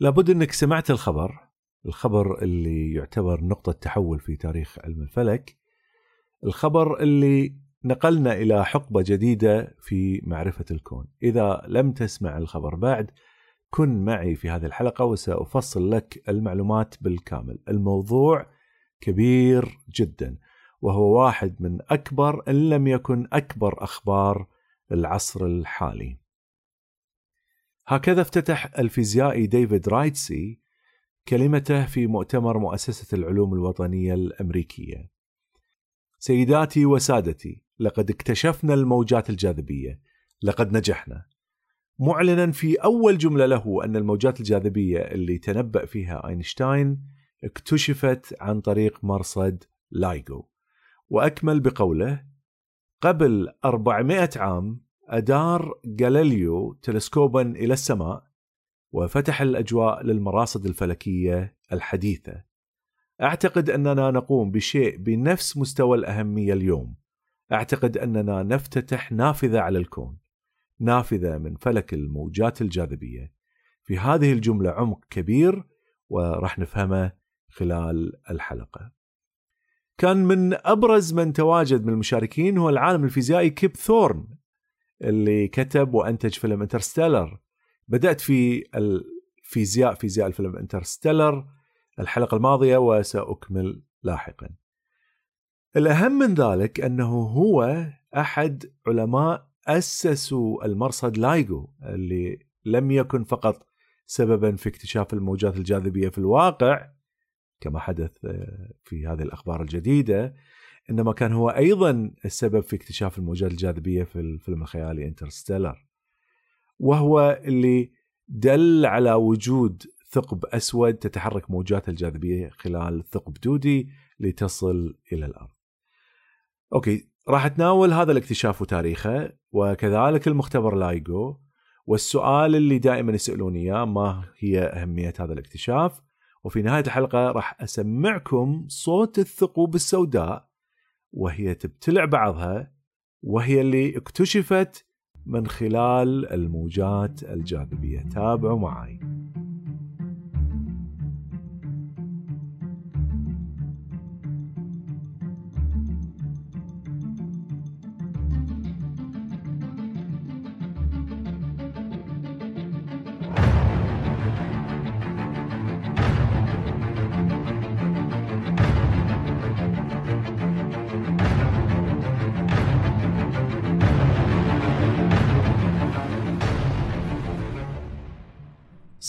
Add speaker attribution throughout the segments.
Speaker 1: لابد إنك سمعت الخبر الخبر اللي يعتبر نقطة تحول في تاريخ علم الفلك الخبر اللي نقلنا إلى حقبة جديدة في معرفة الكون. إذا لم تسمع الخبر بعد كن معي في هذه الحلقة وسأفصل لك المعلومات بالكامل. الموضوع كبير جدا وهو واحد من أكبر إن لم يكن أكبر أخبار العصر الحالي. هكذا افتتح الفيزيائي ديفيد رايتسي كلمته في مؤتمر مؤسسة العلوم الوطنية الأمريكية. سيداتي وسادتي لقد اكتشفنا الموجات الجاذبية لقد نجحنا. معلنا في أول جملة له أن الموجات الجاذبية اللي تنبأ فيها أينشتاين اكتشفت عن طريق مرصد لايغو وأكمل بقوله قبل 400 عام أدار غاليليو تلسكوبا إلى السماء وفتح الأجواء للمراصد الفلكية الحديثة. أعتقد أننا نقوم بشيء بنفس مستوى الأهمية اليوم. أعتقد أننا نفتتح نافذة على الكون نافذة من فلك الموجات الجاذبية. في هذه الجملة عمق كبير وراح نفهمه خلال الحلقة. كان من أبرز من تواجد من المشاركين هو العالم الفيزيائي كيب ثورن اللي كتب وأنتج فيلم Interstellar بدأت في الفيزياء فيزياء الفيلم Interstellar الحلقة الماضية وسأكمل لاحقا. الأهم من ذلك أنه هو أحد علماء أسسوا المرصد لايجو اللي لم يكن فقط سببا في اكتشاف الموجات الجاذبية في الواقع كما حدث في هذه الأخبار الجديدة إنما كان هو أيضا السبب في اكتشاف الموجات الجاذبية في الفيلم الخيالي Interstellar وهو اللي دل على وجود ثقب أسود تتحرك موجات الجاذبية خلال ثقب دودي لتصل إلى الأرض. okay راح أتناول هذا الاكتشاف وتاريخه وكذلك المختبر لايجو. والسؤال اللي دائما يسالوني إياه ما هي أهمية هذا الاكتشاف؟ وفي نهاية الحلقة راح أسمعكم صوت الثقوب السوداء. وهي تبتلع بعضها وهي اللي اكتشفت من خلال الموجات الجاذبية. تابعوا معي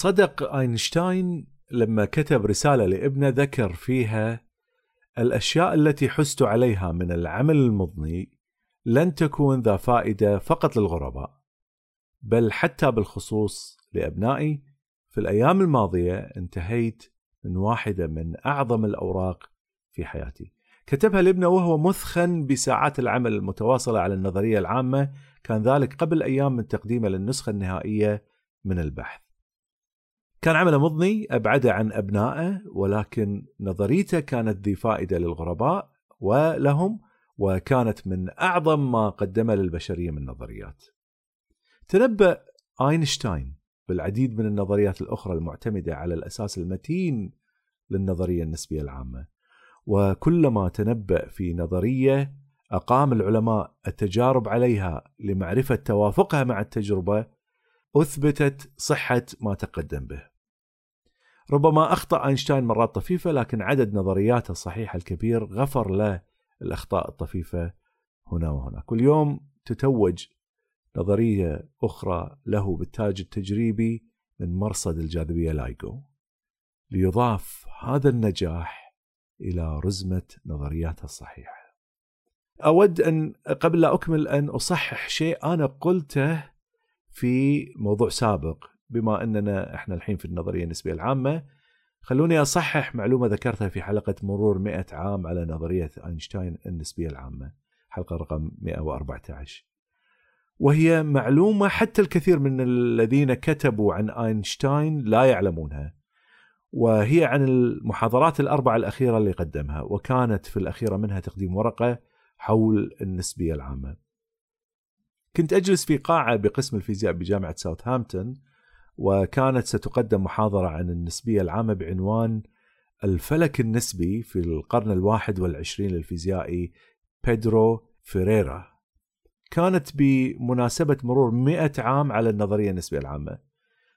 Speaker 1: صدق أينشتاين لما كتب رسالة لابنه ذكر فيها الأشياء التي حزت عليها من العمل المضني لن تكون ذا فائدة فقط للغرباء بل حتى بالخصوص لأبنائي. في الأيام الماضية انتهيت من واحدة من أعظم الأوراق في حياتي. كتبها لابنه وهو مثخن بساعات العمل المتواصلة على النظرية العامة. كان ذلك قبل أيام من تقديمه للنسخة النهائية من البحث. كان عمله مضني أبعده عن أبنائه ولكن نظريته كانت ذي فائدة للغرباء ولهم وكانت من أعظم ما قدمه للبشرية من نظريات. تنبأ أينشتاين بالعديد من النظريات الأخرى المعتمدة على الأساس المتين للنظرية النسبية العامة. وكلما تنبأ في نظرية أقام العلماء التجارب عليها لمعرفة توافقها مع التجربة أثبتت صحة ما تقدم به. ربما أخطأ أينشتاين مرات طفيفة لكن عدد نظرياته الصحيحة الكبير غفر له الأخطاء الطفيفة هنا وهناك كل يوم تتوج نظرية أخرى له بالتاج التجريبي من مرصد الجاذبية لايجو ليضاف هذا النجاح إلى رزمة نظرياته الصحيحة. أود أن قبل لا أكمل أن أصحح شيء أنا قلته في موضوع سابق. بما أننا إحنا الحين في النظرية النسبية العامة خلوني أصحح معلومة ذكرتها في حلقة مرور 100 عام على نظرية أينشتاين النسبية العامة حلقة رقم 114 وهي معلومة حتى الكثير من الذين كتبوا عن أينشتاين لا يعلمونها وهي عن المحاضرات الأربعة الأخيرة اللي قدمها وكانت في الأخيرة منها تقديم ورقة حول النسبية العامة. كنت أجلس في قاعة بقسم الفيزياء بجامعة ساوثهامبتون وكانت ستقدم محاضرة عن النسبية العامة بعنوان الفلك النسبي في القرن الواحد والعشرين للفيزيائي بيدرو فيريرا. كانت بمناسبة مرور مئة عام على النظرية النسبية العامة.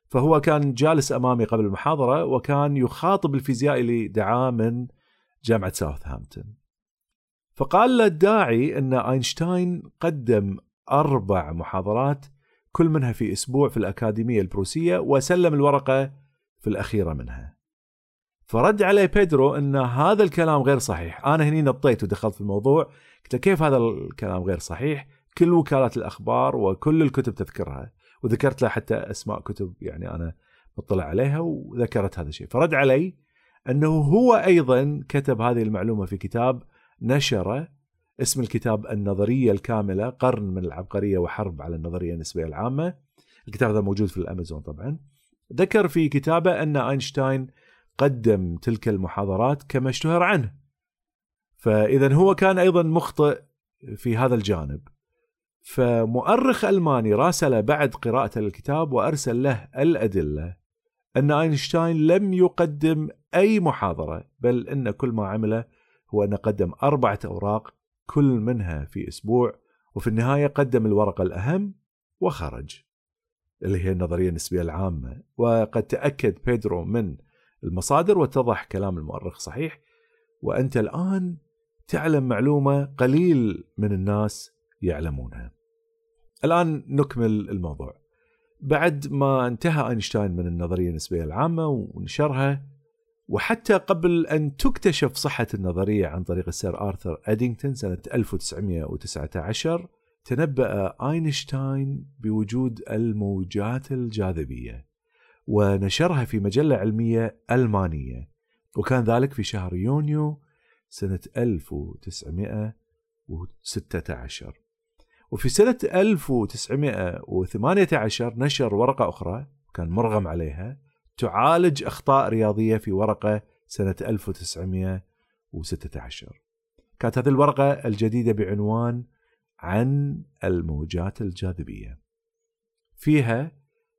Speaker 1: فهو كان جالس أمامي قبل المحاضرة وكان يخاطب الفيزيائي اللي دعاه من جامعة ساوثهامبتون. فقال له الداعي أن أينشتاين قدم أربع محاضرات كل منها في أسبوع في الأكاديمية البروسية وسلم الورقة في الأخيرة منها. فرد عليه بيدرو أن هذا الكلام غير صحيح. أنا هني نطيت ودخلت في الموضوع. قلت كيف هذا الكلام غير صحيح؟ كل وكالات الأخبار وكل الكتب تذكرها. وذكرت له حتى أسماء كتب يعني أنا مطلع عليها وذكرت هذا الشيء. فرد علي أنه هو أيضا كتب هذه المعلومة في كتاب نشره اسم الكتاب النظرية الكاملة قرن من العبقرية وحرب على النظرية النسبية العامة. الكتاب هذا موجود في الأمازون طبعا. ذكر في كتابه أن أينشتاين قدم تلك المحاضرات كما اشتهر عنه. فإذا هو كان أيضا مخطئ في هذا الجانب. فمؤرخ ألماني راسل بعد قراءة الكتاب وأرسل له الأدلة أن أينشتاين لم يقدم أي محاضرة بل أن كل ما عمله هو أن قدم أربعة أوراق كل منها في أسبوع وفي النهاية قدم الورقة الأهم وخرج اللي هي النظرية النسبية العامة. وقد تأكد بيدرو من المصادر واتضح كلام المؤرخ صحيح. وأنت الآن تعلم معلومة قليل من الناس يعلمونها. الآن نكمل الموضوع. بعد ما انتهى أينشتاين من النظرية النسبية العامة ونشرها وحتى قبل أن تكتشف صحة النظرية عن طريق السير آرثر أدينغتون سنة 1919 تنبأ أينشتاين بوجود الموجات الجاذبية ونشرها في مجلة علمية ألمانية وكان ذلك في شهر يونيو سنة 1916 وفي سنة 1918 نشر ورقة أخرى كان مرغم عليها تعالج أخطاء رياضية في ورقة سنة 1916 كانت هذه الورقة الجديدة بعنوان عن الموجات الجاذبية. فيها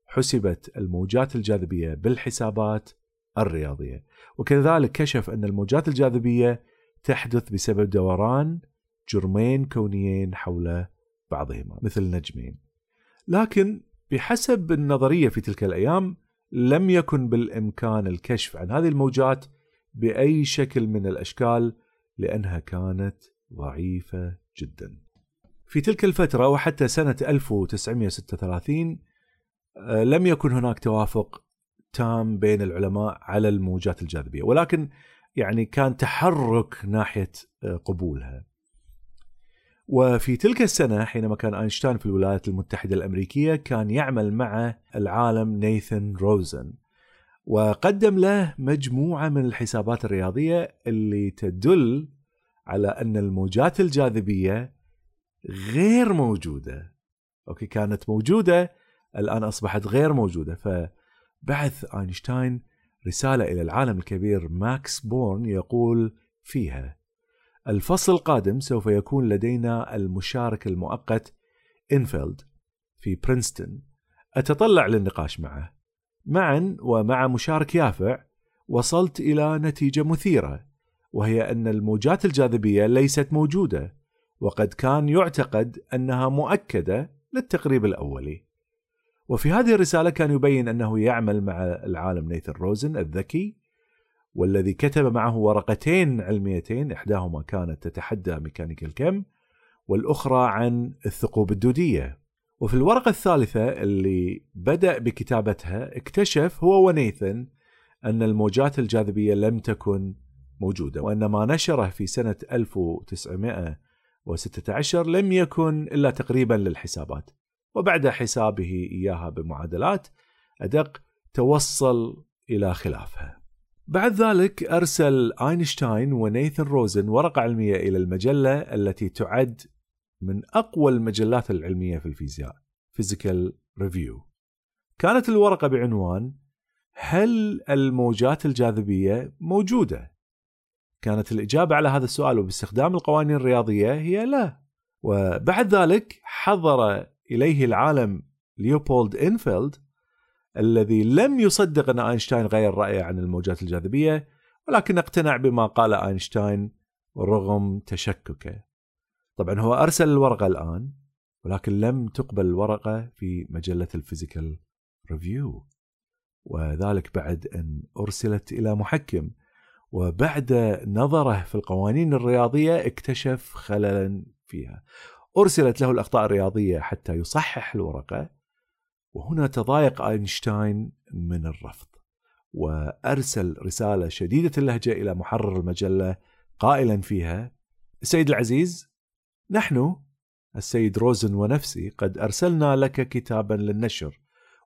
Speaker 1: حسبت الموجات الجاذبية بالحسابات الرياضية وكذلك كشف أن الموجات الجاذبية تحدث بسبب دوران جرمين كونيين حول بعضهما مثل نجمين. لكن بحسب النظرية في تلك الأيام لم يكن بالإمكان الكشف عن هذه الموجات بأي شكل من الأشكال لأنها كانت ضعيفة جدا. في تلك الفترة وحتى سنة 1936 آه، لم يكن هناك توافق تام بين العلماء على الموجات الجاذبية ولكن يعني كان تحرك ناحية آه، قبولها. وفي تلك السنة حينما كان أينشتاين في الولايات المتحدة الأمريكية كان يعمل مع العالم نيثن روزن وقدم له مجموعة من الحسابات الرياضية اللي تدل على أن الموجات الجاذبية غير موجودة. okay كانت موجودة الآن أصبحت غير موجودة. فبعث أينشتاين رسالة إلى العالم الكبير ماكس بورن يقول فيها الفصل القادم سوف يكون لدينا المشارك المؤقت إنفيلد في برينستون. أتطلع للنقاش معه. معا ومع مشارك يافع وصلت إلى نتيجة مثيرة وهي أن الموجات الجاذبية ليست موجودة وقد كان يعتقد أنها مؤكدة للتقريب الأولي. وفي هذه الرسالة كان يبين أنه يعمل مع العالم نيثن روزن الذكي والذي كتب معه ورقتين علميتين إحداهما كانت تتحدى ميكانيكا الكم والأخرى عن الثقوب الدودية. وفي الورقة الثالثة اللي بدأ بكتابتها اكتشف هو ونيثن أن الموجات الجاذبية لم تكن موجودة وأن ما نشره في سنة 1900 و16 لم يكن إلا تقريبا للحسابات. وبعد حسابه إياها بمعادلات أدق توصل إلى خلافها. بعد ذلك أرسل أينشتاين ونيثن روزن ورقة علمية إلى المجلة التي تعد من أقوى المجلات العلمية في الفيزياء Physical Review كانت الورقة بعنوان هل الموجات الجاذبية موجودة؟ كانت الإجابة على هذا السؤال وباستخدام القوانين الرياضية هي لا وبعد ذلك حضر إليه العالم ليوبولد إنفيلد الذي لم يصدق أن أينشتاين غير رأيه عن الموجات الجاذبية ولكن اقتنع بما قال أينشتاين رغم تشككه. طبعا هو أرسل الورقة الآن ولكن لم تقبل الورقة في مجلة ال Physical Review. وذلك بعد أن أرسلت إلى محكم. وبعد نظره في القوانين الرياضية اكتشف خللا فيها. أرسلت له الأخطاء الرياضية حتى يصحح الورقة. وهنا تضايق أينشتاين من الرفض وأرسل رسالة شديدة اللهجة إلى محرر المجلة قائلا فيها السيد العزيز نحن السيد روزن ونفسي قد أرسلنا لك كتابا للنشر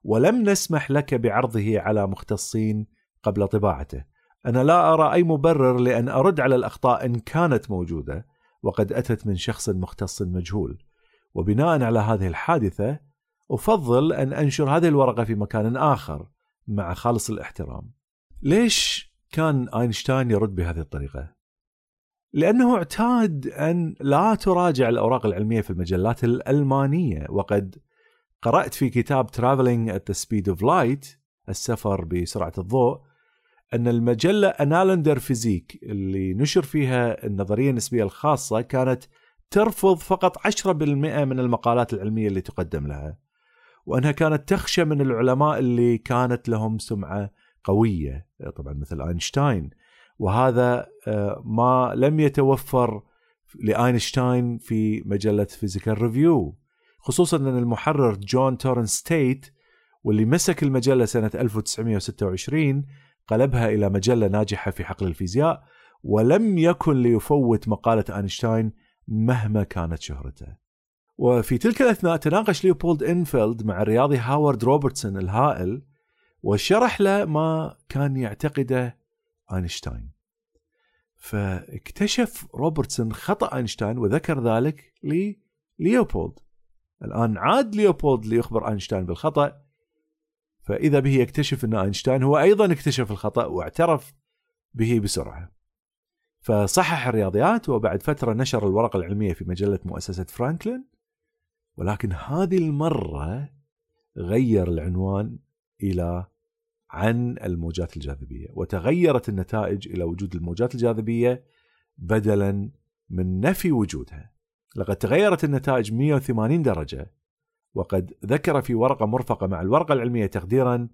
Speaker 1: ولم نسمح لك بعرضه على مختصين قبل طباعته. أنا لا أرى أي مبرر لأن أرد على الأخطاء إن كانت موجودة وقد أتت من شخص مختص مجهول. وبناء على هذه الحادثة أفضل أن أنشر هذه الورقة في مكان آخر مع خالص الاحترام ليش كان أينشتاين يرد بهذه الطريقة؟ لأنه اعتاد أن لا تراجع الأوراق العلمية في المجلات الألمانية وقد قرأت في كتاب Traveling at the Speed of Light السفر بسرعة الضوء أن المجلة أنالندر فيزيك اللي نشر فيها النظرية النسبية الخاصة كانت ترفض فقط 10% من المقالات العلمية اللي تقدم لها وأنها كانت تخشى من العلماء اللي كانت لهم سمعة قوية طبعا مثل أينشتاين وهذا آه، ما لم يتوفر لآينشتاين في مجلة Physical Review خصوصا أن المحرر جون تورنس تيت واللي مسك المجلة سنة 1926 قلبها إلى مجلة ناجحة في حقل الفيزياء ولم يكن ليفوت مقالة آينشتاين مهما كانت شهرته. وفي تلك الأثناء تناقش ليوبولد إنفيلد مع الرياضي هاورد روبرتسون الهائل وشرح له ما كان يعتقده أينشتاين. فاكتشف روبرتسون خطأ أينشتاين وذكر ذلك لليوبولد الآن عاد ليوبولد ليخبر أينشتاين بالخطأ. فإذا به يكتشف أن أينشتاين هو أيضا اكتشف الخطأ واعترف به بسرعة. فصحح الرياضيات وبعد فترة نشر الورقة العلمية في مجلة مؤسسة فرانكلين. ولكن هذه المرة غير العنوان إلى عن الموجات الجاذبية وتغيرت النتائج إلى وجود الموجات الجاذبية بدلا من نفي وجودها. لقد تغيرت النتائج 180 درجة وقد ذكر في ورقة مرفقة مع الورقة العلمية تقديرا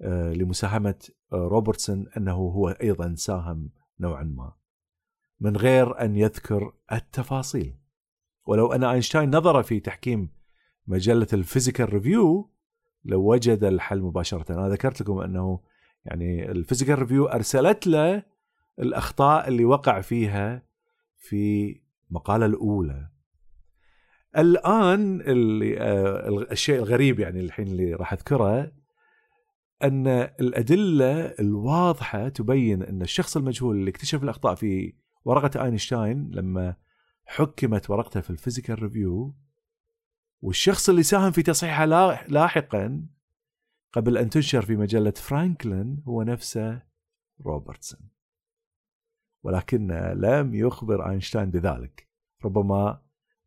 Speaker 1: آه، لمساهمة آه، روبرتسون أنه هو أيضا ساهم نوعا ما من غير أن يذكر التفاصيل. ولو أن أينشتاين نظر في تحكيم مجلة ال Physical Review لوجد الحل مباشرة. أنا ذكرت لكم أنه يعني ال Physical Review أرسلت له الأخطاء اللي وقع فيها في المقاله الأولى. الآن اللي آه الشيء الغريب يعني الحين اللي راح أذكره أن الأدلة الواضحة تبين أن الشخص المجهول اللي اكتشف الأخطاء في ورقة أينشتاين لما حكمت ورقته في ال Physical Review والشخص اللي ساهم في تصحيحها لاحقا قبل أن تنشر في مجلة فرانكلين هو نفسه روبرتسون. ولكن لم يخبر أينشتاين بذلك. ربما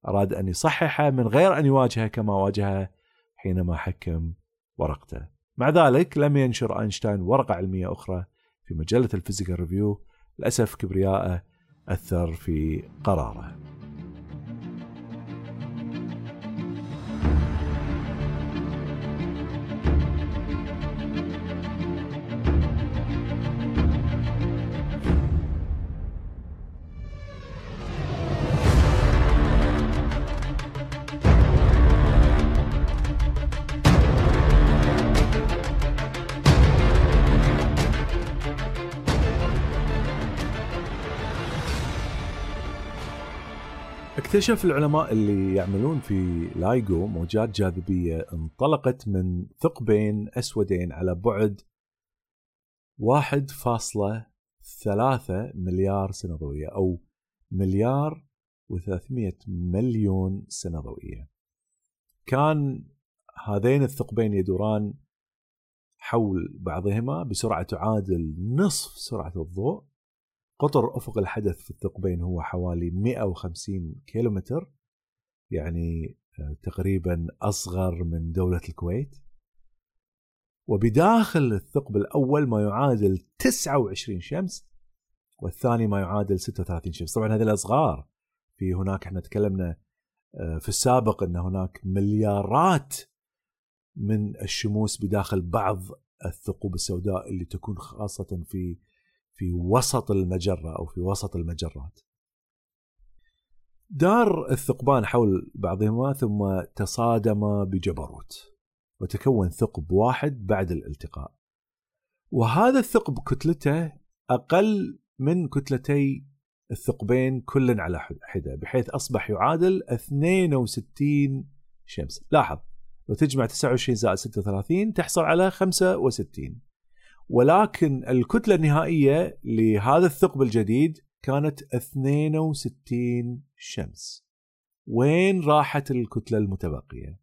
Speaker 1: أراد أن يصححه من غير أن يواجهه كما واجهه حينما حكم ورقته. مع ذلك لم ينشر أينشتاين ورقة علمية أخرى في مجلة ال Physical Review للأسف كبرياءه أثر في قراره. اكتشف العلماء اللي يعملون في لايجو موجات جاذبية انطلقت من ثقبين أسودين على بعد 1.3 مليار سنة ضوئية أو مليار و300 مليون سنة ضوئية كان هذين الثقبين يدوران حول بعضهما بسرعة تعادل نصف سرعة الضوء قطر أفق الحدث في الثقبين هو حوالي 150 كيلومتر يعني آه، تقريبا أصغر من دولة الكويت. وبداخل الثقب الأول ما يعادل 29 شمس والثاني ما يعادل 36 شمس. طبعا هذه الأصغار في هناك إحنا تكلمنا آه، في السابق أن هناك مليارات من الشموس بداخل بعض الثقوب السوداء اللي تكون خاصة في في وسط المجرة أو في وسط المجرات. دار الثقبان حول بعضهما ثم تصادما بجبروت وتكون ثقب واحد بعد الالتقاء. وهذا الثقب كتلته أقل من كتلتي الثقبين كل على حدة بحيث أصبح يعادل 62 شمس. لاحظ لو تجمع 29 زائد 36 تحصل على 65 ولكن الكتلة النهائية لهذا الثقب الجديد كانت 62 شمس. وين راحت الكتلة المتبقية؟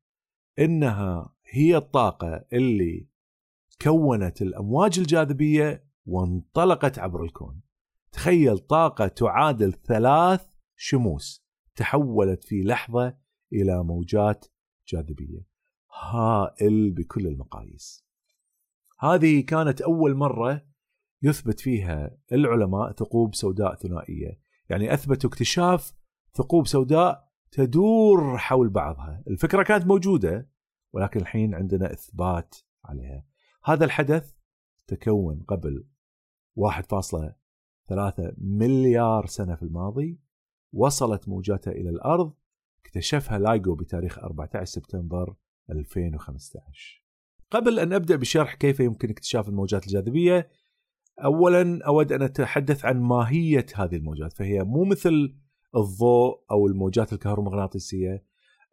Speaker 1: إنها هي الطاقة اللي كونت الأمواج الجاذبية وانطلقت عبر الكون. تخيل طاقة تعادل ثلاث شموس تحولت في لحظة إلى موجات جاذبية. هائل بكل المقاييس. هذه كانت أول مرة يثبت فيها العلماء ثقوب سوداء ثنائية. يعني أثبتوا اكتشاف ثقوب سوداء تدور حول بعضها. الفكرة كانت موجودة ولكن الحين عندنا إثبات عليها. هذا الحدث تكون قبل 1.3 مليار سنة في الماضي وصلت موجاته إلى الأرض اكتشفها لايجو بتاريخ 14 سبتمبر 2015 قبل أن أبدأ بشرح كيف يمكن اكتشاف الموجات الجاذبية أولا أود أن أتحدث عن ماهية هذه الموجات فهي مو مثل الضوء أو الموجات الكهرومغناطيسية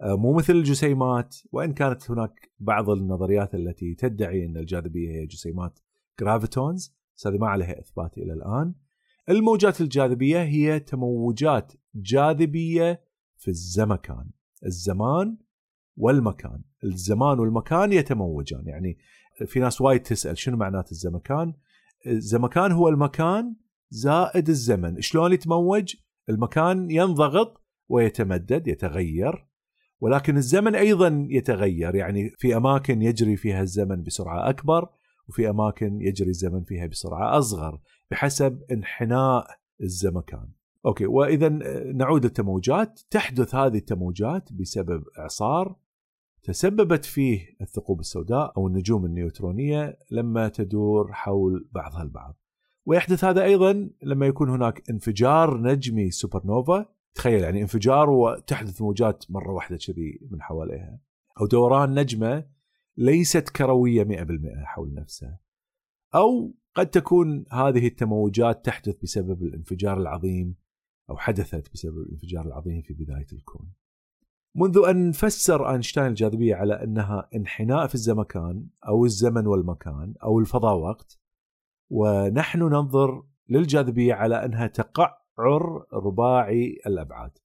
Speaker 1: آه، مو مثل الجسيمات وإن كانت هناك بعض النظريات التي تدعي أن الجاذبية هي جسيمات جرافيتونز بس هذه ما عليها إثبات إلى الآن. الموجات الجاذبية هي تموجات جاذبية في الزمكان الزمان والمكان. الزمان والمكان يتموجان. يعني في ناس وايد تسأل شنو معنات الزمكان؟ الزمكان هو المكان زائد الزمن. شلون يتموج؟ المكان ينضغط ويتمدد يتغير. ولكن الزمن أيضا يتغير. يعني في أماكن يجري فيها الزمن بسرعة أكبر وفي أماكن يجري الزمن فيها بسرعة أصغر بحسب انحناء الزمكان. okay واذا نعود للتموجات تحدث هذه التموجات بسبب إعصار تسببت فيه الثقوب السوداء أو النجوم النيوترونية لما تدور حول بعضها البعض. ويحدث هذا أيضا لما يكون هناك انفجار نجمي سوبر نوفا تخيل يعني انفجار وتحدث موجات مرة واحدة كذي من حواليها أو دوران نجمة ليست كروية 100% حول نفسها. أو قد تكون هذه التموجات تحدث بسبب الانفجار العظيم أو حدثت بسبب الانفجار العظيم في بداية الكون. منذ أن فسر أينشتاين الجاذبية على أنها انحناء في الزمكان أو الزمن والمكان أو الفضاء وقت ونحن ننظر للجاذبية على أنها تقعر رباعي الأبعاد.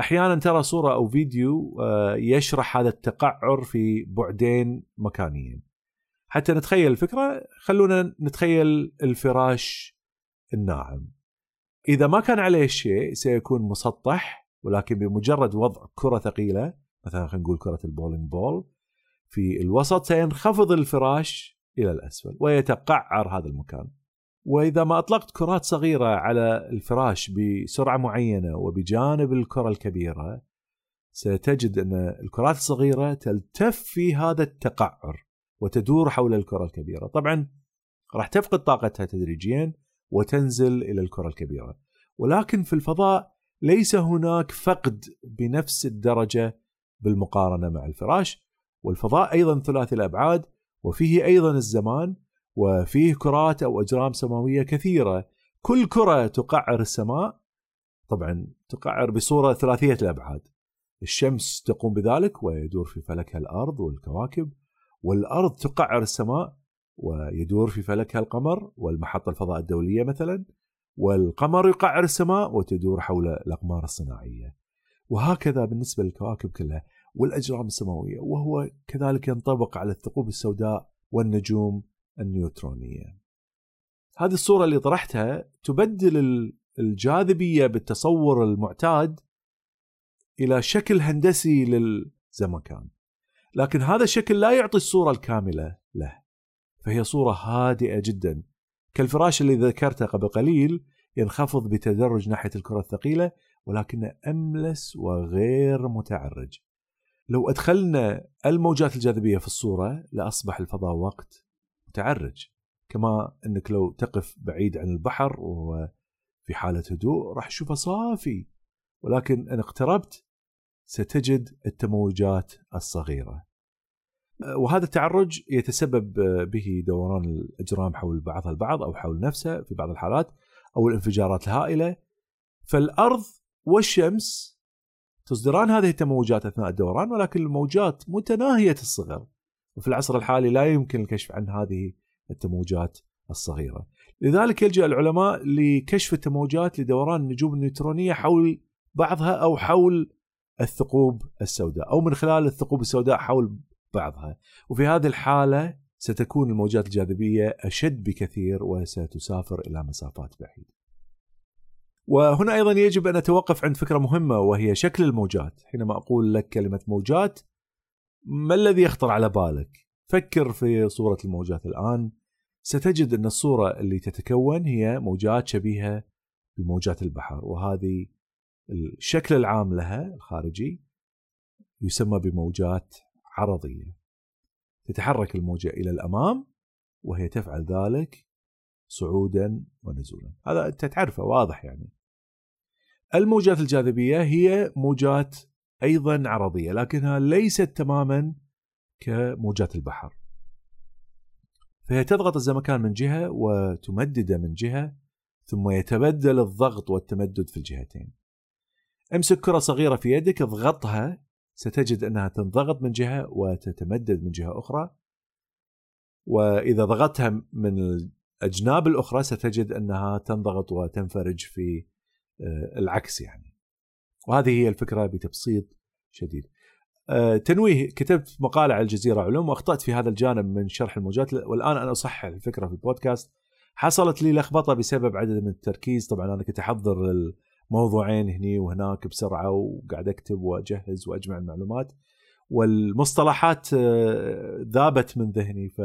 Speaker 1: أحيانا ترى صورة أو فيديو آه، يشرح هذا التقعر في بعدين مكانيين. حتى نتخيل الفكرة خلونا نتخيل الفراش الناعم. إذا ما كان عليه شيء سيكون مسطح ولكن بمجرد وضع كرة ثقيلة مثلا خلينا نقول كرة ال bowling ball في الوسط سينخفض الفراش إلى الأسفل ويتقعر هذا المكان. وإذا ما أطلقت كرات صغيرة على الفراش بسرعة معينة وبجانب الكرة الكبيرة ستجد أن الكرات الصغيرة تلتف في هذا التقعر وتدور حول الكرة الكبيرة. طبعا راح تفقد طاقتها تدريجيا وتنزل إلى الكرة الكبيرة. ولكن في الفضاء ليس هناك فقد بنفس الدرجة بالمقارنة مع الفراش والفضاء أيضا ثلاثي الأبعاد وفيه أيضا الزمان وفيه كرات أو أجرام سماوية كثيرة. كل كرة تقعر السماء طبعا تقعر بصورة ثلاثية الأبعاد. الشمس تقوم بذلك ويدور في فلكها الأرض والكواكب والأرض تقعر السماء ويدور في فلكها القمر والمحطة الفضاء الدولية مثلا. والقمر يقعر السماء وتدور حول الأقمار الصناعية. وهكذا بالنسبة للكواكب كلها والأجرام السماوية وهو كذلك ينطبق على الثقوب السوداء والنجوم النيوترونية. هذه الصورة اللي طرحتها تبدل الجاذبية بالتصور المعتاد إلى شكل هندسي للزمكان. لكن هذا الشكل لا يعطي الصورة الكاملة له فهي صورة هادئة جدا. كالفراش اللي ذكرته قبل قليل ينخفض بتدرج ناحية الكرة الثقيلة ولكنه أملس وغير متعرج. لو أدخلنا الموجات الجاذبية في الصورة لأصبح الفضاء وقت متعرج. كما أنك لو تقف بعيد عن البحر وهو في حالة هدوء راح تشوفه صافي ولكن إن اقتربت ستجد التموجات الصغيرة. وهذا التعرج يتسبب به دوران الأجرام حول بعضها البعض أو حول نفسها في بعض الحالات أو الانفجارات الهائلة. فالأرض والشمس تصدران هذه التموجات أثناء الدوران ولكن الموجات متناهية الصغر. وفي العصر الحالي لا يمكن الكشف عن هذه التموجات الصغيرة. لذلك يلجأ العلماء لكشف التموجات لدوران النجوم النيوترونية حول بعضها أو حول الثقوب السوداء أو من خلال الثقوب السوداء حول بعضها. وفي هذه الحالة ستكون الموجات الجاذبية أشد بكثير وستسافر إلى مسافات بعيدة. وهنا أيضا يجب أن نتوقف عند فكرة مهمة وهي شكل الموجات. حينما أقول لك كلمة موجات ما الذي يخطر على بالك؟ فكر في صورة الموجات الآن. ستجد أن الصورة اللي تتكون هي موجات شبيهة بموجات البحر وهذه الشكل العام لها الخارجي يسمى بموجات عرضية. تتحرك الموجة إلى الأمام وهي تفعل ذلك صعودا ونزولا. هذا أنت تعرفه واضح يعني. الموجات الجاذبية هي موجات أيضا عرضية لكنها ليست تماما كموجات البحر. فهي تضغط الزمكان من جهة وتمدده من جهة ثم يتبدل الضغط والتمدد في الجهتين. امسك كرة صغيرة في يدك اضغطها ستجد أنها تنضغط من جهة وتتمدد من جهة أخرى. وإذا ضغطتها من الأجناب الأخرى ستجد أنها تنضغط وتنفرج في آه، العكس يعني. وهذه هي الفكرة بتبسيط شديد. آه، تنويه كتبت مقالة على الجزيرة علوم وأخطأت في هذا الجانب من شرح الموجات. والآن أنا أصحح الفكرة في البودكاست. حصلت لي لخبطة بسبب عدد من التركيز. طبعا أنا كنت أحضر موضوعين هني وهناك بسرعة وقاعد أكتب وأجهز وأجمع المعلومات والمصطلحات آه، ذابت من ذهني ف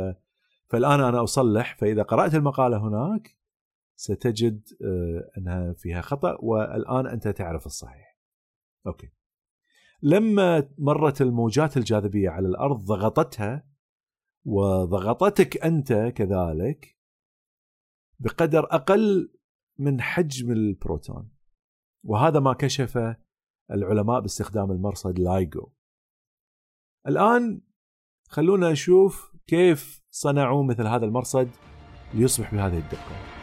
Speaker 1: فالآن أنا أصلح فإذا قرأت المقالة هناك ستجد آه، أنها فيها خطأ والآن أنت تعرف الصحيح. okay. لما مرت الموجات الجاذبية على الأرض ضغطتها وضغطتك أنت كذلك بقدر أقل من حجم البروتون. وهذا ما كشف العلماء باستخدام المرصد لايجو. الآن خلونا نشوف كيف صنعوا مثل هذا المرصد ليصبح بهذه الدقة.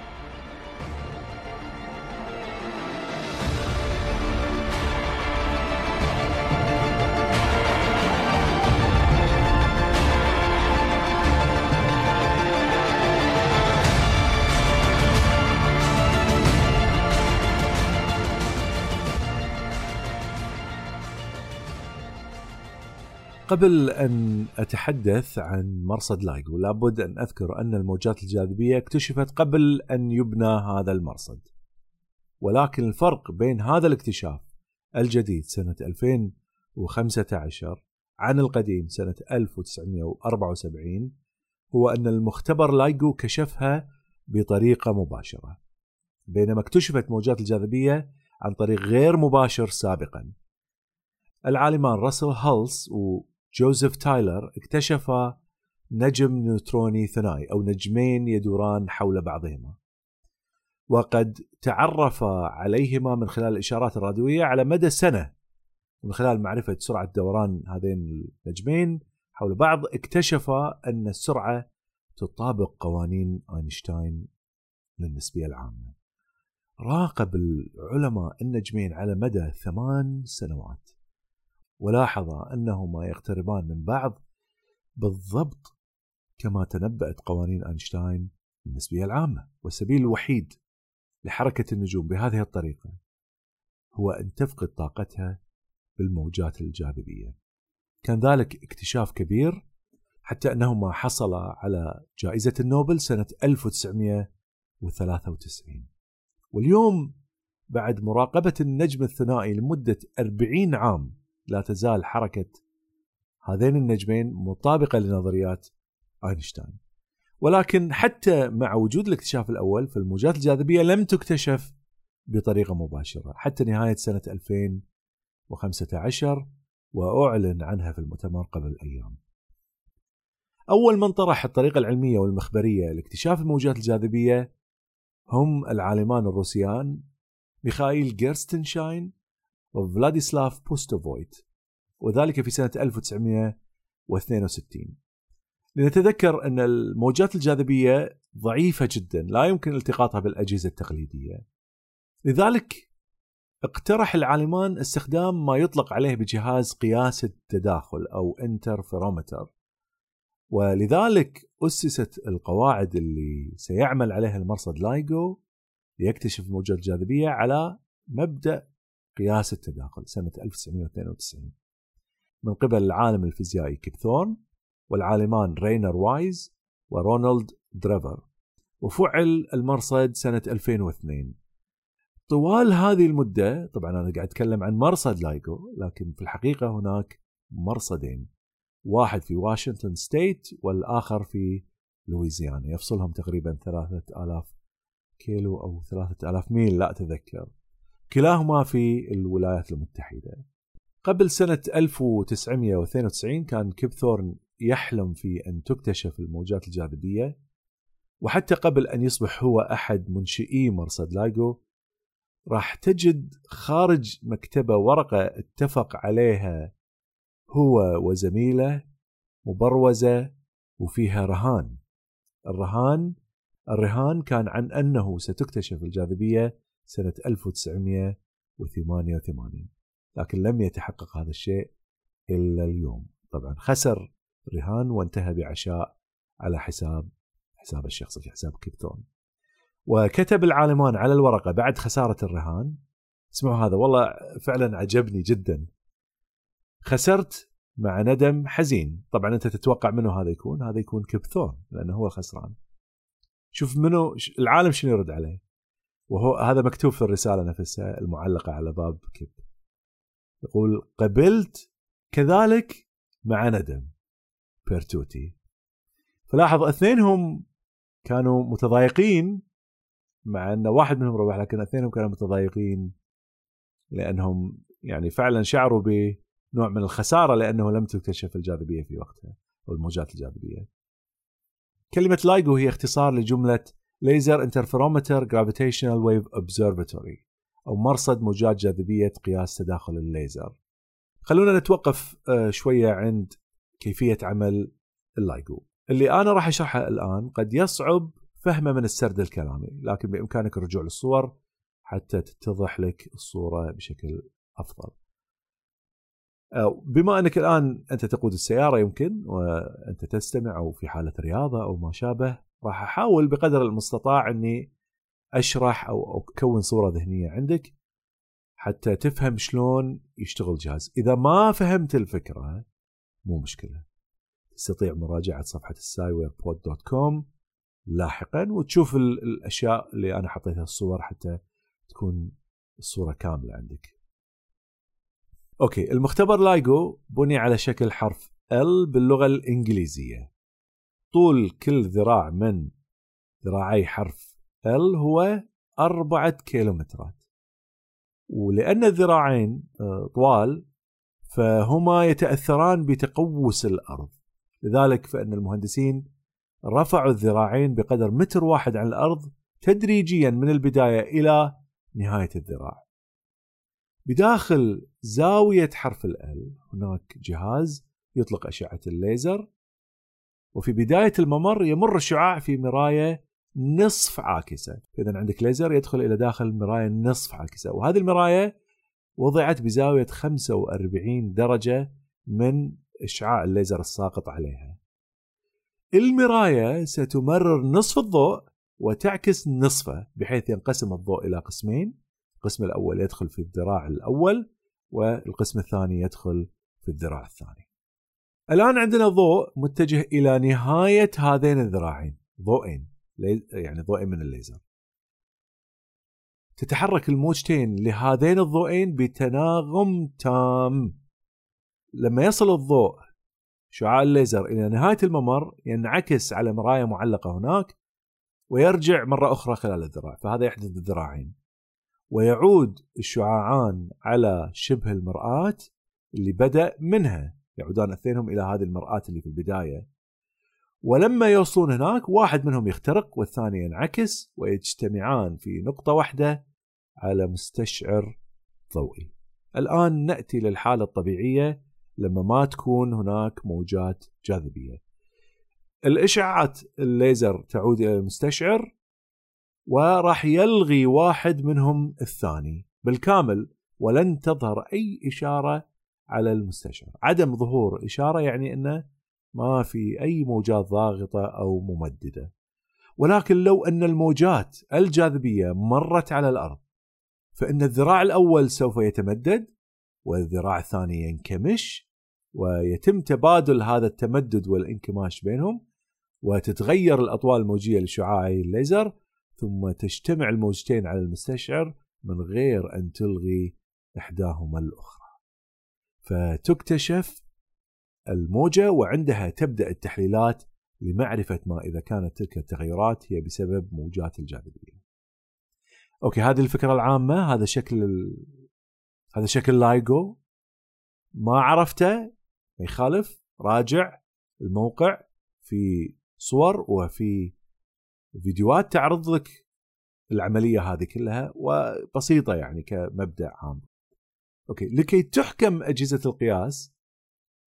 Speaker 1: قبل أن أتحدث عن مرصد لايجو لابد أن أذكر أن الموجات الجاذبية اكتشفت قبل أن يبنى هذا المرصد. ولكن الفرق بين هذا الاكتشاف الجديد سنة 2015 عن القديم سنة 1974 هو أن المختبر لايجو كشفها بطريقة مباشرة. بينما اكتشفت موجات الجاذبية عن طريق غير مباشر سابقا. العالمان راسل هالس وجوزيف تايلر اكتشف نجم نيوتروني ثنائي أو نجمين يدوران حول بعضهما. وقد تعرف عليهما من خلال الإشارات الراديوية على مدى سنة. من خلال معرفة سرعة دوران هذين النجمين حول بعض اكتشف أن السرعة تطابق قوانين آينشتاين للنسبية العامة. راقب العلماء النجمين على مدى ثمان سنوات. ولاحظ أنهما يقتربان من بعض بالضبط كما تنبأت قوانين أينشتاين النسبية العامة والسبيل الوحيد لحركة النجوم بهذه الطريقة هو أن تفقد طاقتها بالموجات الجاذبية. كان ذلك اكتشاف كبير حتى أنهما حصلا على جائزة النوبل سنة 1993 واليوم بعد مراقبة النجم الثنائي لمدة 40 عام لا تزال حركة هذين النجمين مطابقة لنظريات أينشتاين. ولكن حتى مع وجود الاكتشاف الأول فالموجات الجاذبية لم تكتشف بطريقة مباشرة. حتى نهاية سنة 2015 وأعلن عنها في المؤتمر قبل أيام أول من طرح الطريقة العلمية والمخبرية لاكتشاف الموجات الجاذبية هم العالمان الروسيان ميخائيل جيرستنشاين وفلاديسلاف بوستوفويت وذلك في سنة 1962 لنتذكر أن الموجات الجاذبية ضعيفة جدا لا يمكن التقاطها بالأجهزة التقليدية. لذلك اقترح العالمان استخدام ما يطلق عليه بجهاز قياس التداخل أو interferometer. ولذلك أسست القواعد اللي سيعمل عليها المرصد لايجو ليكتشف الموجات الجاذبية على مبدأ قياس التداخل سنة 1992 من قبل العالم الفيزيائي كيب ثورن والعالمان رينر وايز ورونالد دريفر. وفعل المرصد سنة 2002 طوال هذه المدة طبعا أنا قاعد أتكلم عن مرصد لايجو لكن في الحقيقة هناك مرصدين. واحد في واشنطن state والآخر في لويزيانا. يفصلهم تقريبا ثلاثة آلاف كيلو أو ثلاثة آلاف ميل لا أتذكر. كلاهما في الولايات المتحدة. قبل سنة 1992 كان كيب ثورن يحلم في أن تكتشف الموجات الجاذبية وحتى قبل أن يصبح هو أحد منشئي مرصد لايجو راح تجد خارج مكتبه ورقة اتفق عليها هو وزميله مبروزة وفيها رهان. الرهان الرهان كان عن أنه ستكتشف الجاذبية سنة 1988 لكن لم يتحقق هذا الشيء إلا اليوم. طبعا خسر رهان وانتهى بعشاء على حساب حساب الشخص في حساب كيبتون وكتب العالمان على الورقة بعد خسارة الرهان. اسمعوا هذا والله فعلا عجبني جدا. خسرت مع ندم حزين. طبعا أنت تتوقع منه هذا يكون؟ هذا يكون كبثون لأنه هو الخسران. شوف منو العالم شنو يرد عليه؟ وهو هذا مكتوب في الرسالة نفسها المعلقة على باب كب يقول قبلت كذلك مع ندم بيرتوتي فلاحظ اثنينهم كانوا متضايقين مع أن واحد منهم ربح لكن اثنينهم كانوا متضايقين لأنهم يعني فعلا شعروا بنوع من الخسارة لأنه لم تكتشف الجاذبية في وقتها أو الموجات الجاذبية. كلمة لايجو هي اختصار لجملة laser interferometer gravitational wave observatory أو مرصد موجات جاذبية قياس تداخل الليزر. خلونا نتوقف آه، شوية عند كيفية عمل اللايجو. اللي أنا راح أشرحه الآن قد يصعب فهمه من السرد الكلامي لكن بإمكانك الرجوع للصور حتى تتضح لك الصورة بشكل أفضل. بما أنك الآن أنت تقود السيارة يمكن وأنت تستمع أو في حالة رياضة أو ما شابه راح أحاول بقدر المستطاع إني أشرح أو أكون صورة ذهنية عندك حتى تفهم شلون يشتغل الجهاز إذا ما فهمت الفكرة مو مشكلة تستطيع مراجعة صفحة السايوير dot com لاحقا وتشوف الأشياء اللي أنا حطيتها الصور حتى تكون الصورة كاملة عندك. okay المختبر لايجو بني على شكل حرف L باللغة الإنجليزية. طول كل ذراع من ذراعي حرف L هو أربعة كيلومترات. ولأن الذراعين آه، طوال فهما يتأثران بتقوس الأرض. لذلك فإن المهندسين رفعوا الذراعين بقدر متر واحد عن الأرض تدريجيا من البداية إلى نهاية الذراع. بداخل زاوية حرف ال هناك جهاز يطلق أشعة الليزر وفي بداية الممر يمر الشعاع في مراية نصف عاكسة. اذا عندك ليزر يدخل إلى داخل المرايه نصف عاكسة. وهذه المرايه وضعت بزاوية 45 درجة من إشعاع الليزر الساقط عليها. المرايه ستمرر نصف الضوء وتعكس نصفه بحيث ينقسم الضوء إلى قسمين. القسم الأول يدخل في الذراع الأول والقسم الثاني يدخل في الذراع الثاني. الآن عندنا ضوء متجه إلى نهاية هذين الذراعين. ضوئين. يعني ضوئين من الليزر. تتحرك الموجتين لهذين الضوئين بتناغم تام. لما يصل الضوء شعاع الليزر إلى نهاية الممر ينعكس على مرايه معلقة هناك ويرجع مرة أخرى خلال الذراع. فهذا يحدث بالذراعين ويعود الشعاعان على شبه المرآة اللي بدأ منها. يعودان اثنينهم إلى هذه المرآة اللي في البداية ولما يوصلون هناك واحد منهم يخترق والثاني ينعكس ويجتمعان في نقطة واحدة على مستشعر ضوئي. الآن نأتي للحالة الطبيعية لما ما تكون هناك موجات جاذبية. الإشعاعات الليزر تعود إلى المستشعر وراح يلغي واحد منهم الثاني بالكامل ولن تظهر أي إشارة على المستشعر عدم ظهور إشارة يعني أنه ما في أي موجات ضاغطة أو ممددة. ولكن لو أن الموجات الجاذبية مرت على الأرض فإن الذراع الأول سوف يتمدد والذراع الثاني ينكمش ويتم تبادل هذا التمدد والانكماش بينهم وتتغير الأطوال الموجية لشعاعي الليزر ثم تجتمع الموجتين على المستشعر من غير أن تلغي إحداهما الأخرى. فتكتشف الموجة وعندها تبدأ التحليلات لمعرفة ما إذا كانت تلك التغيرات هي بسبب موجات الجاذبية. أوكي هذه الفكرة العامة هذا شكل ال... هذا شكل لايجو ما عرفته ما يخالف راجع الموقع في صور وفي فيديوهات تعرض لك العملية هذه كلها وبسيطة يعني كمبدأ عام. أوكي لكي تحكم أجهزة القياس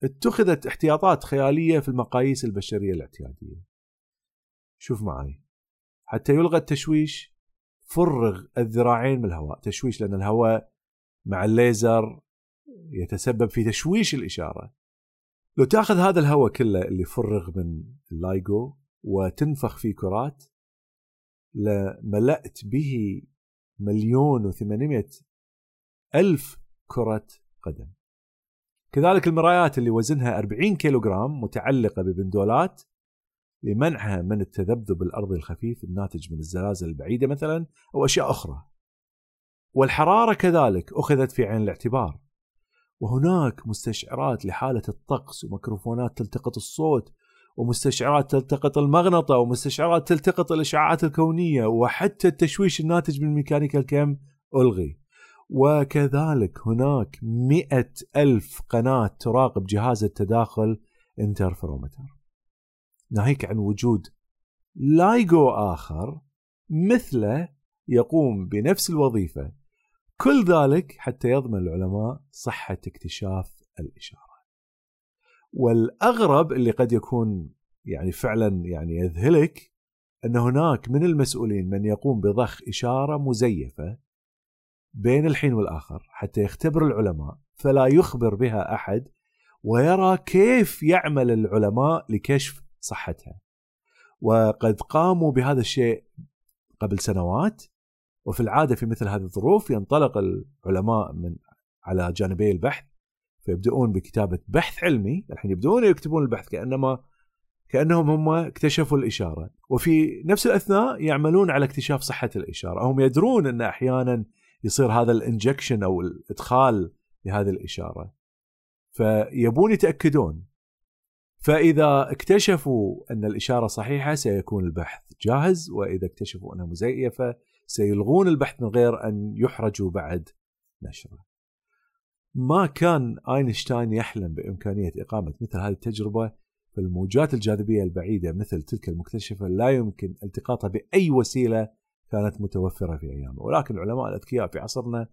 Speaker 1: اتخذت احتياطات خيالية في المقاييس البشرية الاعتيادية. شوف معي حتى يلغى التشويش فرغ الذراعين من الهواء، تشويش لأن الهواء مع الليزر يتسبب في تشويش الإشارة. لو تأخذ هذا الهواء كله اللي فرغ من اللايجو وتنفخ فيه كرات لملأت به مليون وثمانمائة ألف كرة قدم. كذلك المرايات اللي وزنها 40 كيلوغرام متعلقة ببندولات لمنعها من التذبذب الأرضي الخفيف الناتج من الزلازل البعيدة مثلا أو أشياء أخرى. والحرارة كذلك أخذت في عين الاعتبار. وهناك مستشعرات لحالة الطقس وميكروفونات تلتقط الصوت ومستشعرات تلتقط المغنطة ومستشعرات تلتقط الإشعاعات الكونية وحتى التشويش الناتج من ميكانيكا الكم ألغي. وكذلك هناك مئة ألف قناة تراقب جهاز التداخل interferometer ناهيك عن وجود لايجو آخر مثله يقوم بنفس الوظيفة. كل ذلك حتى يضمن العلماء صحة اكتشاف الإشارة. والأغرب اللي قد يكون يعني فعلا يعني يذهلك أن هناك من المسؤولين من يقوم بضخ إشارة مزيفة بين الحين والآخر حتى يختبر العلماء فلا يخبر بها أحد ويرى كيف يعمل العلماء لكشف صحتها. وقد قاموا بهذا الشيء قبل سنوات وفي العادة في مثل هذه الظروف ينطلق العلماء من على جانبي البحث فيبدأون بكتابة بحث علمي الحين يبدأون يكتبون البحث كأنما كأنهم هم اكتشفوا الإشارة. وفي نفس الأثناء يعملون على اكتشاف صحة الإشارة هم يدرون أن أحيانا يصير هذا الإنجكشن أو الإدخال لهذه الإشارة فيبون يتأكدون فإذا اكتشفوا أن الإشارة صحيحة سيكون البحث جاهز وإذا اكتشفوا أنها مزيفه سيلغون البحث من غير أن يحرجوا بعد نشره. ما كان آينشتاين يحلم بإمكانية إقامة مثل هذه التجربة فالموجات الجاذبية البعيدة مثل تلك المكتشفة لا يمكن التقاطها بأي وسيلة كانت متوفرة في أيامه. ولكن العلماء الأذكياء في عصرنا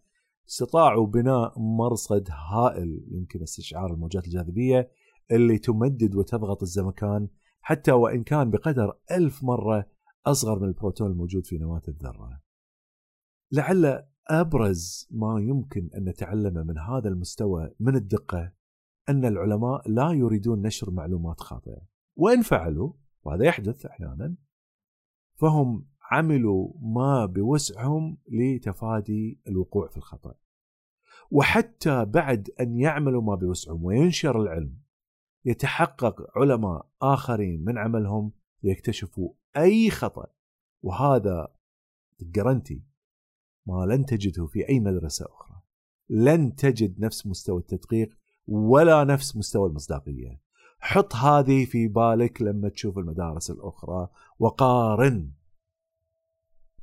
Speaker 1: استطاعوا بناء مرصد هائل يمكن استشعار الموجات الجاذبية اللي تمدد وتضغط الزمكان حتى وإن كان بقدر ألف مرة أصغر من البروتون الموجود في نواة الذرة. لعل أبرز ما يمكن أن نتعلمه من هذا المستوى من الدقة أن العلماء لا يريدون نشر معلومات خاطئة. وإن فعلوا وهذا يحدث أحيانا فهم عملوا ما بوسعهم لتفادي الوقوع في الخطأ. وحتى بعد أن يعملوا ما بوسعهم وينشر العلم يتحقق علماء آخرين من عملهم ليكتشفوا أي خطأ. وهذا جرنتي ما لن تجده في أي مدرسة أخرى. لن تجد نفس مستوى التدقيق ولا نفس مستوى المصداقية. حط هذه في بالك لما تشوف المدارس الأخرى وقارن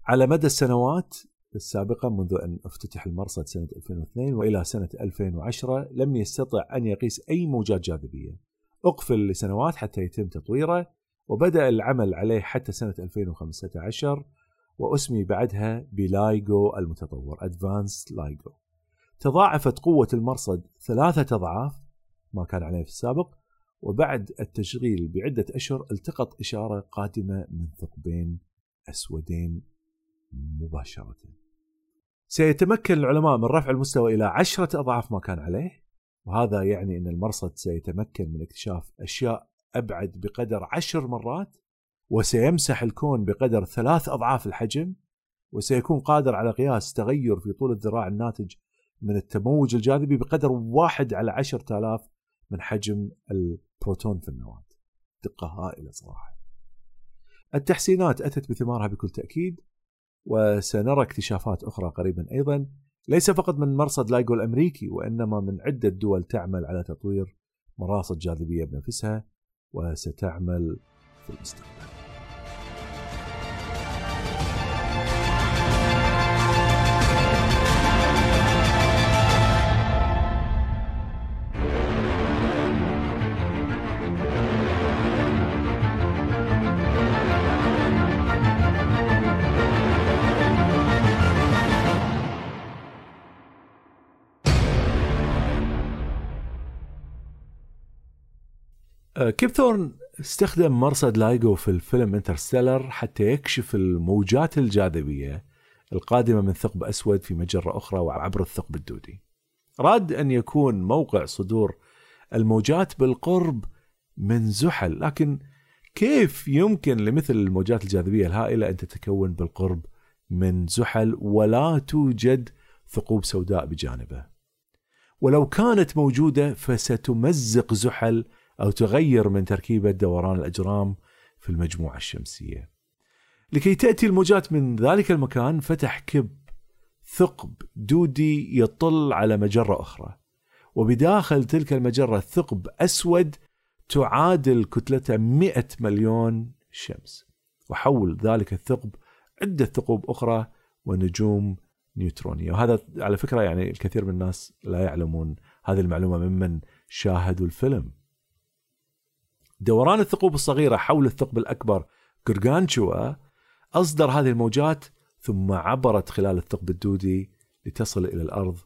Speaker 1: على مدى السنوات السابقة منذ أن افتتح المرصد سنة 2002 وإلى سنة 2010 لم يستطع أن يقيس أي موجات جاذبية. أقفل لسنوات حتى يتم تطويره وبدأ العمل عليه حتى سنة 2015 وأسمي بعدها بلايجو المتطور advanced لايجو تضاعفت قوة المرصد ثلاثة أضعاف ما كان عليه في السابق وبعد التشغيل بعدة أشهر التقط إشارة قادمة من ثقبين أسودين مباشرة. سيتمكن العلماء من رفع المستوى إلى عشرة أضعاف ما كان عليه وهذا يعني أن المرصد سيتمكن من اكتشاف أشياء أبعد بقدر عشر مرات وسيمسح الكون بقدر ثلاث أضعاف الحجم وسيكون قادر على قياس تغير في طول الذراع الناتج من التموج الجاذبي بقدر واحد على عشرة آلاف من حجم البروتون في النواة. دقة هائلة صراحة. التحسينات أتت بثمارها بكل تأكيد. وسنرى اكتشافات أخرى قريبا أيضا. ليس فقط من مرصد لايجو الأمريكي وإنما من عدة دول تعمل على تطوير مراصد جاذبية بنفسها وستعمل في المستقبل. كيب ثورن استخدم مرصد لايجو في الفيلم Interstellar حتى يكشف الموجات الجاذبية القادمة من ثقب أسود في مجرة أخرى وعبر الثقب الدودي. أراد أن يكون موقع صدور الموجات بالقرب من زحل لكن كيف يمكن لمثل الموجات الجاذبية الهائلة أن تتكون بالقرب من زحل ولا توجد ثقوب سوداء بجانبه؟ ولو كانت موجودة فستمزق زحل أو تغير من تركيبة دوران الأجرام في المجموعة الشمسية. لكي تأتي الموجات من ذلك المكان فتح كب ثقب دودي يطل على مجرة أخرى. وبداخل تلك المجرة ثقب أسود تعادل كتلته 100 مليون شمس. وحول ذلك الثقب عدة ثقوب أخرى ونجوم نيوترونية. وهذا على فكرة يعني الكثير من الناس لا يعلمون هذه المعلومة ممن شاهدوا الفيلم. دوران الثقوب الصغيرة حول الثقب الأكبر جرجانشوا أصدر هذه الموجات ثم عبرت خلال الثقب الدودي لتصل إلى الأرض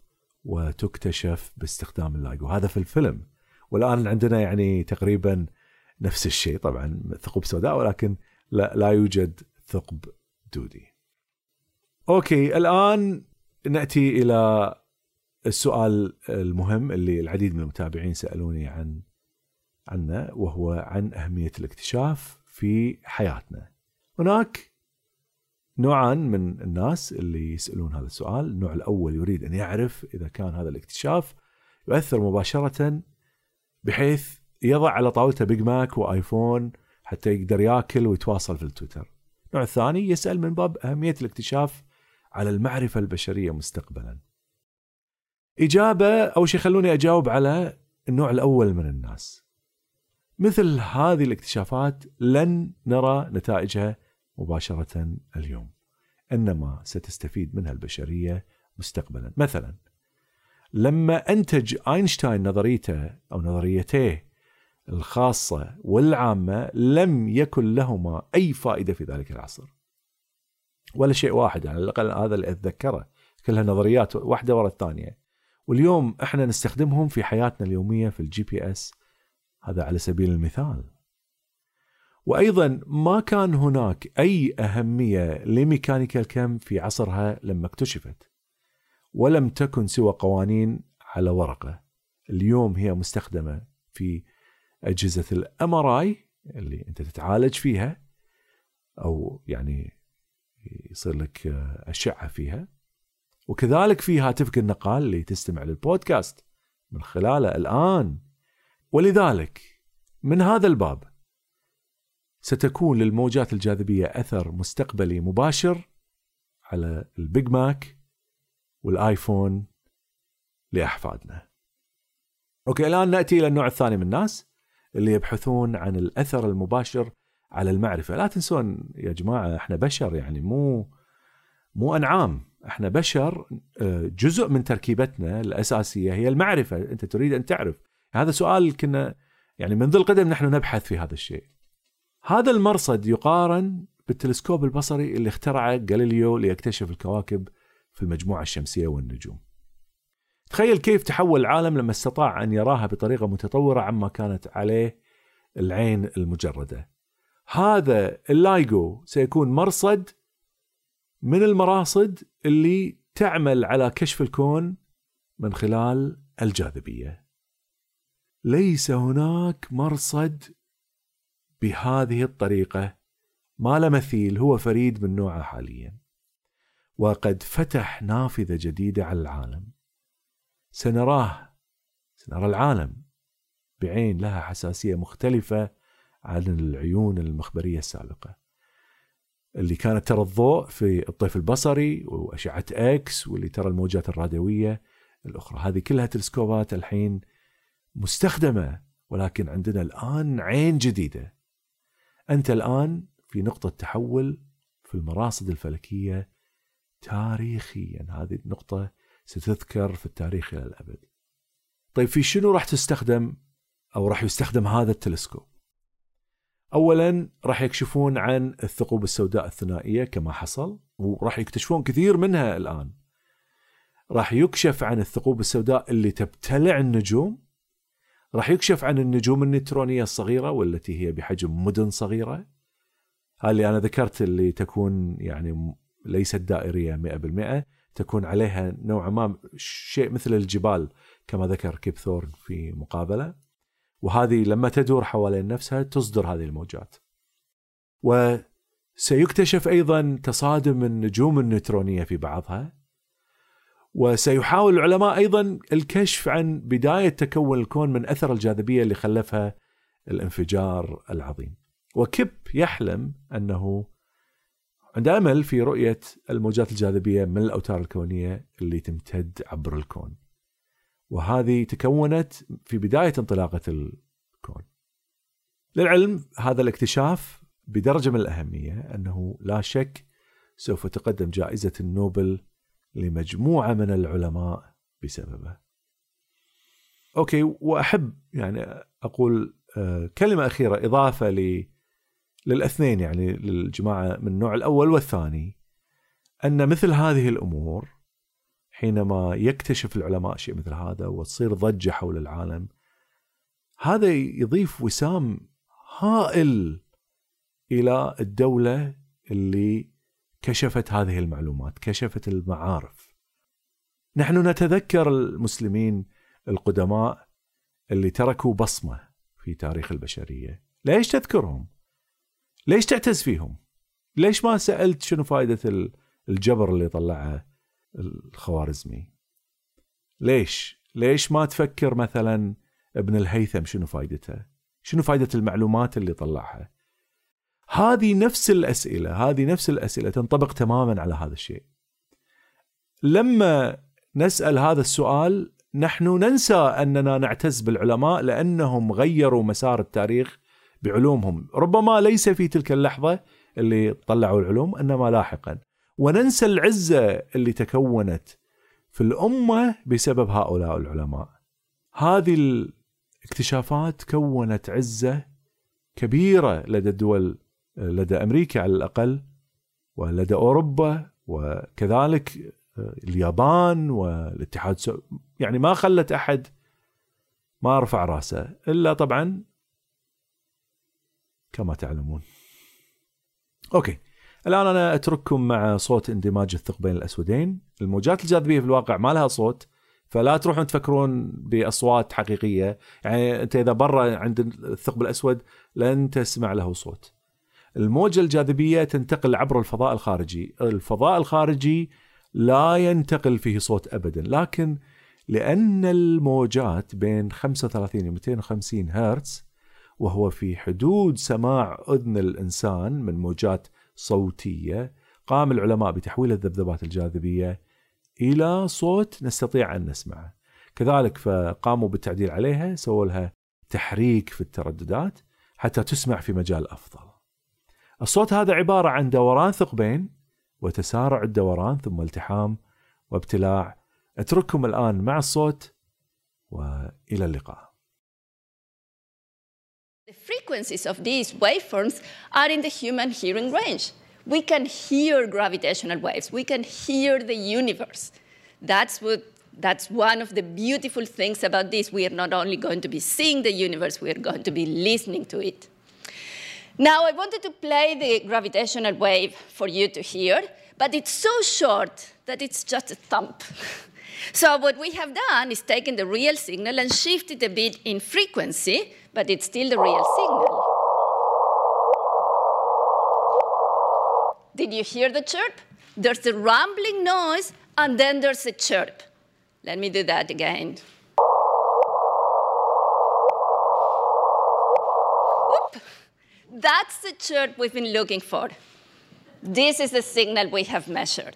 Speaker 1: وتكتشف باستخدام اللايجو. هذا في الفيلم. والآن عندنا يعني تقريبا نفس الشيء. طبعا ثقوب سوداء ولكن لا, لا يوجد ثقب دودي. أوكي الآن نأتي إلى السؤال المهم اللي العديد من المتابعين سألوني عن عنه وهو عن أهمية الاكتشاف في حياتنا. هناك نوعان من الناس اللي يسألون هذا السؤال. النوع الأول يريد أن يعرف إذا كان هذا الاكتشاف يؤثر مباشرة بحيث يضع على طاولته بيج ماك وآيفون حتى يقدر ياكل ويتواصل في التويتر. النوع الثاني يسأل من باب أهمية الاكتشاف على المعرفة البشرية مستقبلا. إجابة أو شيء خلوني أجاوب على النوع الأول من الناس. مثل هذه الاكتشافات لن نرى نتائجها مباشرة اليوم إنما ستستفيد منها البشرية مستقبلا. مثلا لما أنتج أينشتاين نظريته أو نظريتيه الخاصة والعامة لم يكن لهما أي فائدة في ذلك العصر. ولا شيء واحد على الأقل هذا اللي أتذكره كلها نظريات واحدة ورا الثانية. واليوم إحنا نستخدمهم في حياتنا اليومية في ال GPS هذا على سبيل المثال. وأيضا ما كان هناك أي أهمية لميكانيكا الكم في عصرها لما اكتشفت ولم تكن سوى قوانين على ورقة. اليوم هي مستخدمة في أجهزة الام اي اللي أنت تتعالج فيها أو يعني يصير لك أشعة فيها. وكذلك في هاتفك النقال اللي تستمع للبودكاست من خلاله الآن. ولذلك من هذا الباب ستكون للموجات الجاذبية أثر مستقبلي مباشر على ال Big Mac والآيفون لأحفادنا. okay الآن نأتي إلى النوع الثاني من الناس اللي يبحثون عن الأثر المباشر على المعرفة، لا تنسون يا جماعة إحنا بشر يعني مو مو أنعام، إحنا بشر آه، جزء من تركيبتنا الأساسية هي المعرفة، أنت تريد أن تعرف، هذا سؤال كنا يعني منذ القدم نحن نبحث في هذا الشيء. هذا المرصد يقارن بالتلسكوب البصري اللي اخترعه جاليليو ليكتشف الكواكب في المجموعة الشمسية والنجوم. تخيل كيف تحول العالم لما استطاع أن يراها بطريقة متطورة عما كانت عليه العين المجردة. هذا اللايجو سيكون مرصد من المراصد اللي تعمل على كشف الكون من خلال الجاذبية. ليس هناك مرصد بهذه الطريقة ما له مثيل هو فريد من نوعه حاليا. وقد فتح نافذة جديدة على العالم. سنراه سنرى العالم بعين لها حساسية مختلفة عن العيون المخبرية السابقة. اللي كانت ترى الضوء في الطيف البصري وأشعة إكس واللي ترى الموجات الراديوية الأخرى، هذه كلها تلسكوبات الحين مستخدمة ولكن عندنا الآن عين جديدة. أنت الآن في نقطة تحول في المراصد الفلكية تاريخيا، هذه النقطة ستذكر في التاريخ إلى الأبد. طيب في شنو راح تستخدم أو راح يستخدم هذا التلسكوب؟ اولا راح يكشفون عن الثقوب السوداء الثنائية كما حصل وراح يكتشفون كثير منها الآن. راح يكشف عن الثقوب السوداء اللي تبتلع النجوم. راح يكشف عن النجوم النيوترونيه الصغيرة والتي هي بحجم مدن صغيرة. هذه اللي أنا ذكرت اللي تكون يعني ليست دائرية 100% تكون عليها نوعا ما شيء مثل الجبال كما ذكر كيب ثورن في مقابلة وهذه لما تدور حوالين نفسها تصدر هذه الموجات. وسيكتشف أيضا تصادم النجوم النيوترونيه في بعضها وسيحاول العلماء أيضا الكشف عن بداية تكون الكون من أثر الجاذبية اللي خلفها الانفجار العظيم. وكيب يحلم أنه عنده أمل في رؤية الموجات الجاذبية من الأوتار الكونية اللي تمتد عبر الكون. وهذه تكونت في بداية انطلاقة الكون. للعلم هذا الاكتشاف بدرجة من الأهمية أنه لا شك سوف تقدم جائزة النوبل لمجموعة من العلماء بسببه. أوكي وأحب يعني أقول آه، كلمة أخيرة إضافة للاثنين يعني للجماعة من النوع الأول والثاني أن مثل هذه الأمور حينما يكتشف العلماء شيء مثل هذا وتصير ضجة حول العالم هذا يضيف وسام هائل إلى الدولة اللي كشفت هذه المعلومات، كشفت المعارف. نحن نتذكر المسلمين القدماء اللي تركوا بصمة في تاريخ البشرية، ليش تذكرهم؟ ليش تعتز فيهم؟ ليش ما سألت شنو فائدة الجبر اللي طلعه الخوارزمي؟ ليش؟ ليش ما تفكر مثلا ابن الهيثم شنو فائدته؟ شنو فائدة المعلومات اللي طلعها؟ هذه نفس الأسئلة، هذه نفس الأسئلة تنطبق تماما على هذا الشيء. لما نسأل هذا السؤال نحن ننسى أننا نعتز بالعلماء لأنهم غيروا مسار التاريخ بعلومهم. ربما ليس في تلك اللحظة اللي طلعوا العلوم إنما لاحقا. وننسى العزة اللي تكونت في الأمة بسبب هؤلاء العلماء. هذه الاكتشافات كونت عزة كبيرة لدى الدول لدى أمريكا على الأقل ولدى أوروبا وكذلك اليابان والاتحاد يعني ما خلت أحد ما رفع رأسه إلا طبعا كما تعلمون. okay. الآن أنا أترككم مع صوت اندماج الثقبين الأسودين. الموجات الجاذبية في الواقع ما لها صوت فلا تروحون تفكرون بأصوات حقيقية. يعني أنت إذا برا عند الثقب الأسود لن تسمع له صوت. الموجة الجاذبية تنتقل عبر الفضاء الخارجي الفضاء الخارجي لا ينتقل فيه صوت ابدا لكن لأن الموجات بين 35 و 250 هرتز وهو في حدود سماع أذن الإنسان من موجات صوتية قام العلماء بتحويل الذبذبات الجاذبية إلى صوت نستطيع أن نسمعه. كذلك فقاموا بالتعديل عليها سووا لها تحريك في الترددات حتى تسمع في مجال أفضل. الصوت هذا عباره عن دوران ثقبين وتسارع الدوران ثم التحام وابتلاع. اترككم الان مع الصوت والى اللقاء.
Speaker 2: The frequencies of these waveforms are in the human hearing range. We can hear gravitational waves. We can hear the universe. That's, what, that's one of the beautiful things about this. We are not only going to be seeing the universe, we are going to be listening to it. Now, I wanted to play the gravitational wave for you to hear, but it's so short that it's just a thump. So what we have done is taken the real signal and shifted a bit in frequency, but it's still the real signal. Did you hear the chirp? There's a rumbling noise, and then there's a chirp. Let me do that again. That's the chirp we've been looking for. This is the signal we have measured.